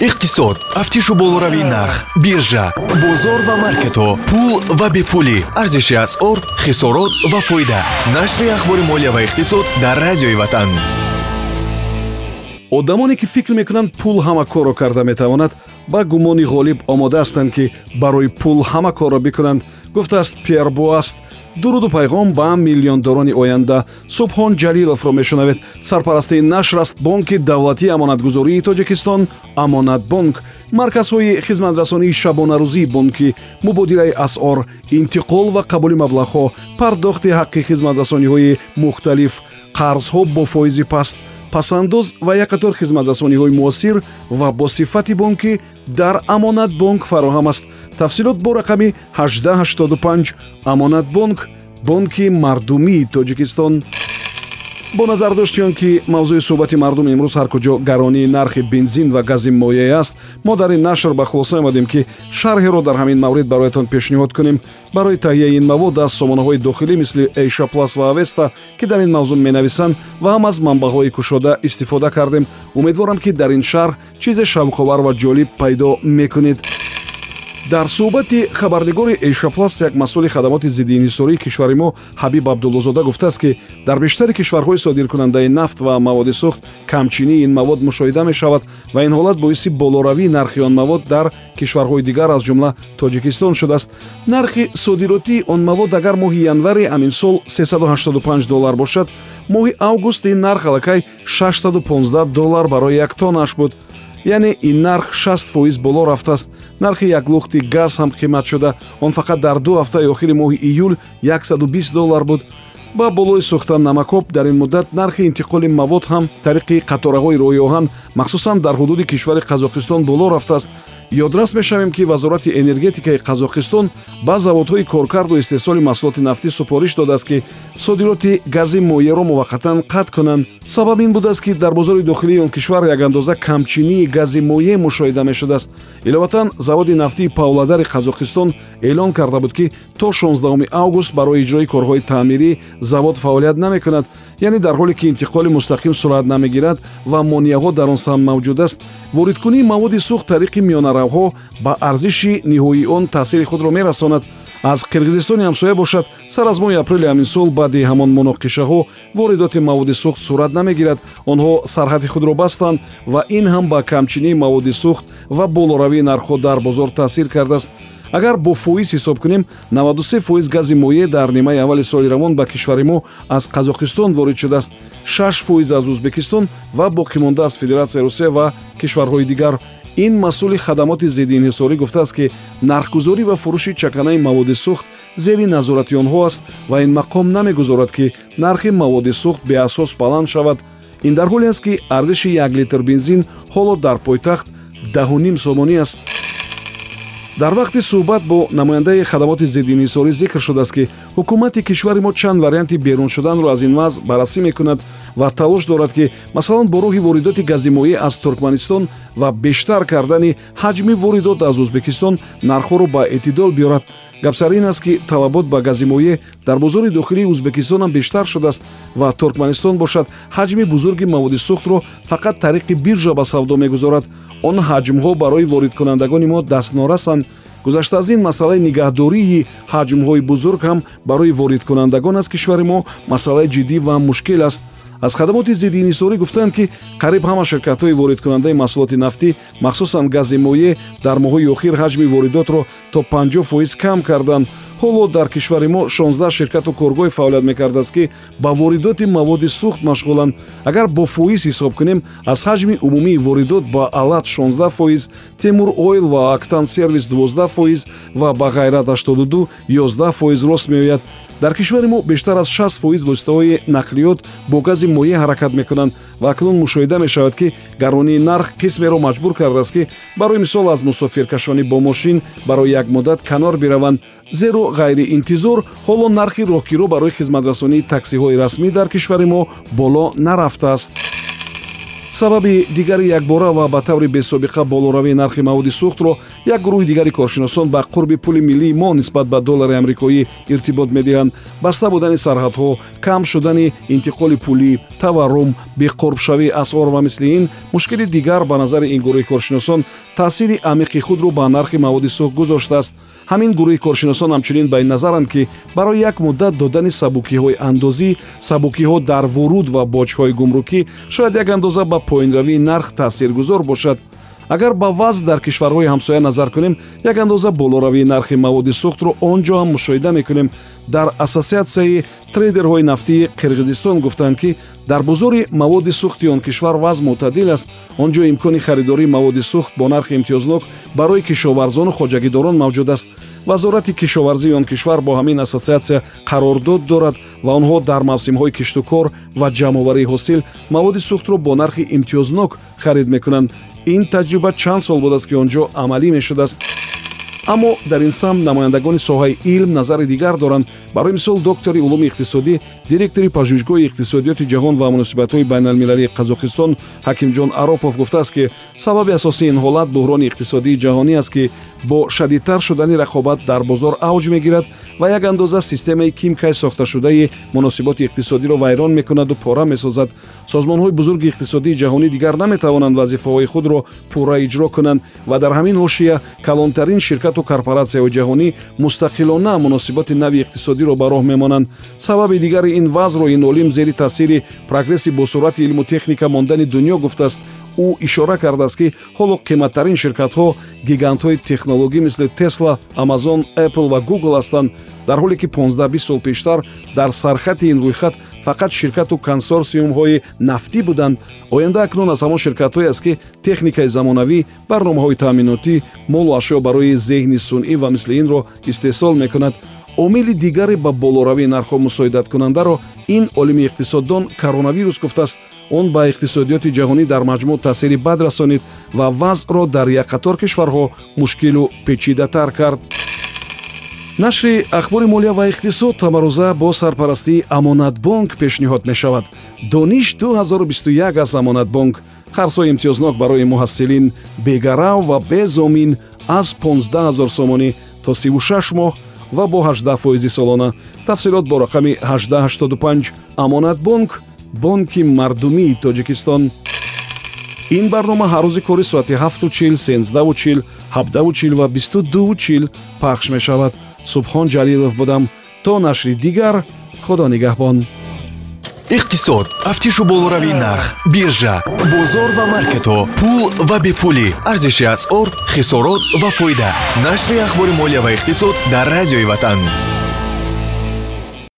иқтисод. Тафтишу болоравии нарх биржа бозор ва маркетҳо пул ва бепулӣ. Арзиши асъор хисорот ва фоида. Нашри ахбори молия ва иқтисод дар радиои ватан. Одамоне ки фикр мекунанд пул ҳама корро карда метавонад ба гумони ғолиб омода ҳастанд ки барои пул ҳама корро бикунанд. Гуфтааст пиер буаст дуруду пайғом ба миллиондорони оянда субҳон ҷалиловро мешунавед. Сарпарастии нашр аст бонки давлатии амонатгузории тоҷикистон амонатбонк марказҳои хизматрасонии шабонарӯзии бонкӣ мубодилаи асъор интиқол ва қабули маблағҳо пардохти ҳаққи хизматрасониҳои мухталиф қарзҳо бо фоизи паст пасандоз ва як қатор хизматрасониҳои муосир ва бо сифати бонкӣ дар амонатбонк фароҳам аст. Тафсилот бо рақами 1885 амонатбонк бонки мардумии тоҷикистон бо назар доштиён ки мавзӯи суҳбати мардум имрӯз ҳар куҷо гаронии нархи бензин ва гази моеъ аст мо дар ин нашр ба хулоса омадем ки шарҳеро дар ҳамин маврид бароятон пешниҳод кунем. Барои таҳияи ин мавод аз сомонаҳои дохилӣ мисли эйша плас ва авеста ки дар ин мавзӯъ менависанд ва ҳам аз манбаъҳои кушода истифода кардем. Умедворам ки дар ин шарҳ чизе шавқовар ва ҷолиб пайдо мекунед дар суҳбати хабарнигори эйшаплас як масъули хадамоти зиддиинҳисории кишвари мо ҳабиб абдуллозода гуфтааст ки дар бештари кишварҳои содиркунандаи нафт ва маводи сӯхт камчинии ин мавод мушоҳида мешавад ва ин ҳолат боиси болоравии нархи он мавод дар кишварҳои дигар аз ҷумла тоҷикистон шудааст. Нархи содиротии он мавод агар моҳи январи ҳамин сол 385 доллар бошад моҳи август ин нарх аллакай 615 доллар барои як тоннааш буд яъне ин нарх 60 фоиз боло рафтааст. Нархи як лухти газ ҳам қимат шуда. Он фақат дар ду ҳафтаи охири моҳи июл 120 доллар буд ба болои сӯхтан намакоб дар ин муддат нархи интиқоли мавод ҳам тариқи қатораҳои роҳи оҳан махсусан дар ҳудуди кишвари қазоқистон боло рафтааст. Ёдрас мешавем ки вазорати энергетикаи қазоқистон ба заводҳои коркарду истеҳсоли маҳсулоти нафтӣ супориш додааст ки содироти гази моеъро муваққатан қатъ кунанд. Сабаб ин будааст ки дар бозори дохилии он кишвар якандоза камчинии гази моеъ мушоҳида мешудааст. Иловатан заводи нафтии павладари қазоқистон эълон карда буд ки то 16 август барои иҷрои корҳои таъмирӣ завод фаъолият намекунад яъне дар ҳоле ки интиқоли мустақим сурат намегирад ва монеаҳо дар он самт мавҷуд аст воридкунии маводи сӯхт тариқи миёнаравҳо ба арзиши ниҳоии он таъсири худро мерасонад. Аз қирғизистони ҳамсоя бошад сар аз моҳи апрели ҳамин сол баъди ҳамон муноқишаҳо воридоти маводи сӯхт сурат намегирад. Онҳо сарҳади худро бастанд ва ин ҳам ба камчинии маводи сӯхт ва болоравии нархҳо дар бозор таъсир кардааст агар бо фоиз ҳисоб кунем 93 фоиз гази моеъ дар нимаи аввали соли равон ба кишвари мо аз қазоқистон ворид шудааст. 6 фоиз аз узбекистон ва боқимонда аз федератсияи русия ва кишварҳои дигар. Ин масъули хадамоти зиддиинҳисорӣ гуфтааст ки нархгузорӣ ва фурӯши чаканаи маводи сӯхт зери назорати онҳо аст ва ин мақом намегузорад ки нархи маводи сӯхт беасос баланд шавад. Ин дар ҳоле аст ки арзиши як литр бензин ҳоло дар пойтахт даҳуним сомонӣ аст дар вақти суҳбат бо намояндаи хадамоти зиддиинҳисорӣ зикр шудааст ки ҳукумати кишвари мо чанд варианти берун шуданро аз ин вазъ баррасӣ мекунад ва талош дорад ки масалан бо роҳи воридоти гази моеъ аз туркманистон ва бештар кардани ҳаҷми воридот аз ӯзбекистон нархҳоро ба эътидол биёрад. Гапсар ин аст ки талабот ба гази моеъ дар бозори дохилии ӯзбекистонам бештар шудааст ва туркманистон бошад ҳаҷми бузурги маводи сӯхтро фақат тариқи биржа ба савдо мегузорад. Он ҳаҷмҳо барои воридкунандагони мо дастнорасанд. Гузашта аз ин масъалаи нигаҳдории ҳаҷмҳои бузург ҳам барои воридкунандагон аз кишвари мо масъалаи ҷиддӣ ва мушкил аст аз хадамоти зиддиинҳисорӣ гуфтанд ки қариб ҳама ширкатҳои воридкунандаи маҳсулоти нафтӣ махсусан гази моеъ дар моҳҳои охир ҳаҷми воридотро то 50 фоиз кам карданд ҳоло дар кишвари мо 16 ширкату коргоҳе фаъолият мекардааст ки ба воридоти маводи сӯхт машғуланд. Агар бо фоиз ҳисоб кунем аз ҳаҷми умумии воридот ба алат 16 фоиз темур ойл ва актан сервис 12 фоиз ва ба ғайрат 82 11 фоиз рост меояд. Дар кишвари мо бештар аз 6 фоиз воситаҳои нақлиёт бо гази моеъ ҳаракат мекунанд ва акнун мушоҳида мешавад ки гаронии нарх қисмеро маҷбур кардааст ки барои мисол аз мусофиркашонӣ бо мошин барои як муддат канор бираванд. Зеро ғайриинтизор ҳоло нархи рокиро барои хизматрасонии таксиҳои расмӣ дар кишвари мо боло нарафтааст сабаби дигари якбора ва ба таври бесобиқа болоравии нархи маводи сӯхтро як гурӯҳи дигари коршиносон ба қурби пули миллии мо нисбат ба доллари амрикоӣ иртибот медиҳанд. Баста будани сарҳадҳо кам шудани интиқоли пулӣ таваррум беқурбшавии асъор ва мисли ин мушкили дигар ба назари ин гурӯҳи коршиносон таъсири амиқи худро ба нархи маводи сӯхт гузоштааст. Ҳамин гурӯҳи коршиносон ҳамчунин ба ин назаранд ки барои як муддат додани сабукиҳои андозӣ сабукиҳо дар вуруд ва боҷҳои гумрукӣ шояд як андоза ба поинравии нарх таъсиргузор бошад. Агар ба вазъ дар кишварҳои ҳамсоя назар кунем як андоза болоравии нархи маводи сӯхтро он ҷо ҳам мушоҳида мекунем дар ассотсиатсияи трейдерҳои нафтии қирғизистон гуфтанд ки дар бозори маводи сӯхти он кишвар вазъ мӯътадил аст. Он ҷо имкони харидории маводи сӯхт бо нархи имтиёзнок барои кишоварзону хоҷагидорон мавҷуд аст. Вазорати кишоварзии он кишвар бо ҳамин ассотсиатсия қарордод дорад ва онҳо дар мавсимҳои киштукор ва ҷамъоварии ҳосил маводи сӯхтро бо нархи имтиёзнок харид мекунанд. Ин таҷриба чанд сол будааст ки он ҷо амалӣ мешудааст аммо дар ин самт намояндагони соҳаи илм назари дигар доранд. Барои мисол доктори улуми иқтисодӣ директори пажӯҳишгоҳи иқтисодиёти ҷаҳон ва муносибатҳои байналмилалии қазоқистон ҳакимҷон аропов гуфтааст ки сабаби асосии ин ҳолат буҳрони иқтисодии ҷаҳонӣ аст ки бо шадидтар шудани рақобат дар бозор авҷ мегирад ва як андоза системаи кимкай сохташудаи муносиботи иқтисодиро вайрон мекунаду пора месозад. Созмонҳои бузурги иқтисодии ҷаҳонӣ дигар наметавонанд вазифаҳои худро пурра иҷро кунанд ва дар ҳамин ҳошия калонтарин ширкату корпораtsияҳои ҷаҳонӣ мустақилона муносиботи нави иқтисодиро ба роҳ мемонанд. Сабаби дигари ин вазъро ин олим зери таъсири прогресси босуръати илму техника мондани дунё гуфтааст. Ӯ ишора кардааст ки ҳоло қиматтарин ширкатҳо гигантҳои технологӣ мисли тесла амазон apple ва google ҳастанд. Дар ҳоле ки 15 сол пештар дар сархати ин рӯйхат фақат ширкату консорсиумҳои нафтӣ буданд. Оянда акнун аз ҳамон ширкатҳое аст ки техникаи замонавӣ барномаҳои таъминотӣ молу ашё барои зеҳни сунъӣ ва мисли инро истеҳсол мекунад. Омили дигаре ба болоравии нархҳо мусоидаткунандаро ин олими иқтисоддон коронавирус гуфтааст. Он ба иқтисодиёти ҷаҳонӣ дар маҷмӯъ таъсири бад расонид ва вазъро дар якқатор кишварҳо мушкилу печидатар кард нашри ахбори молия ва иқтисод тамарӯза бо сарпарастии амонатбонк пешниҳод мешавад. Дониш 2021 аз амонатбонк. Харсҳои имтиёзнок барои муҳассилин бегарав ва безомин аз 15 0 сомонӣ то 36 моҳ ва бо 18 фоизи солона. Тафсилот бо рақами 1885 амонатбонк бонки мардумии тоҷикистон. Ин барнома ҳар рӯзи кори соати 7чил 13чил 7чил ва 22чил пахш мешавад субҳон ҷалилов будам. То нашри дигар худо нигаҳбон. Иқтисод. Тафтишу болоравии нарх биржа бозор ва маркетҳо пул ва бепулӣ. Арзиши асъор хисорот ва фоида. Нашри ахбори молия ва иқтисод дар радиои ватан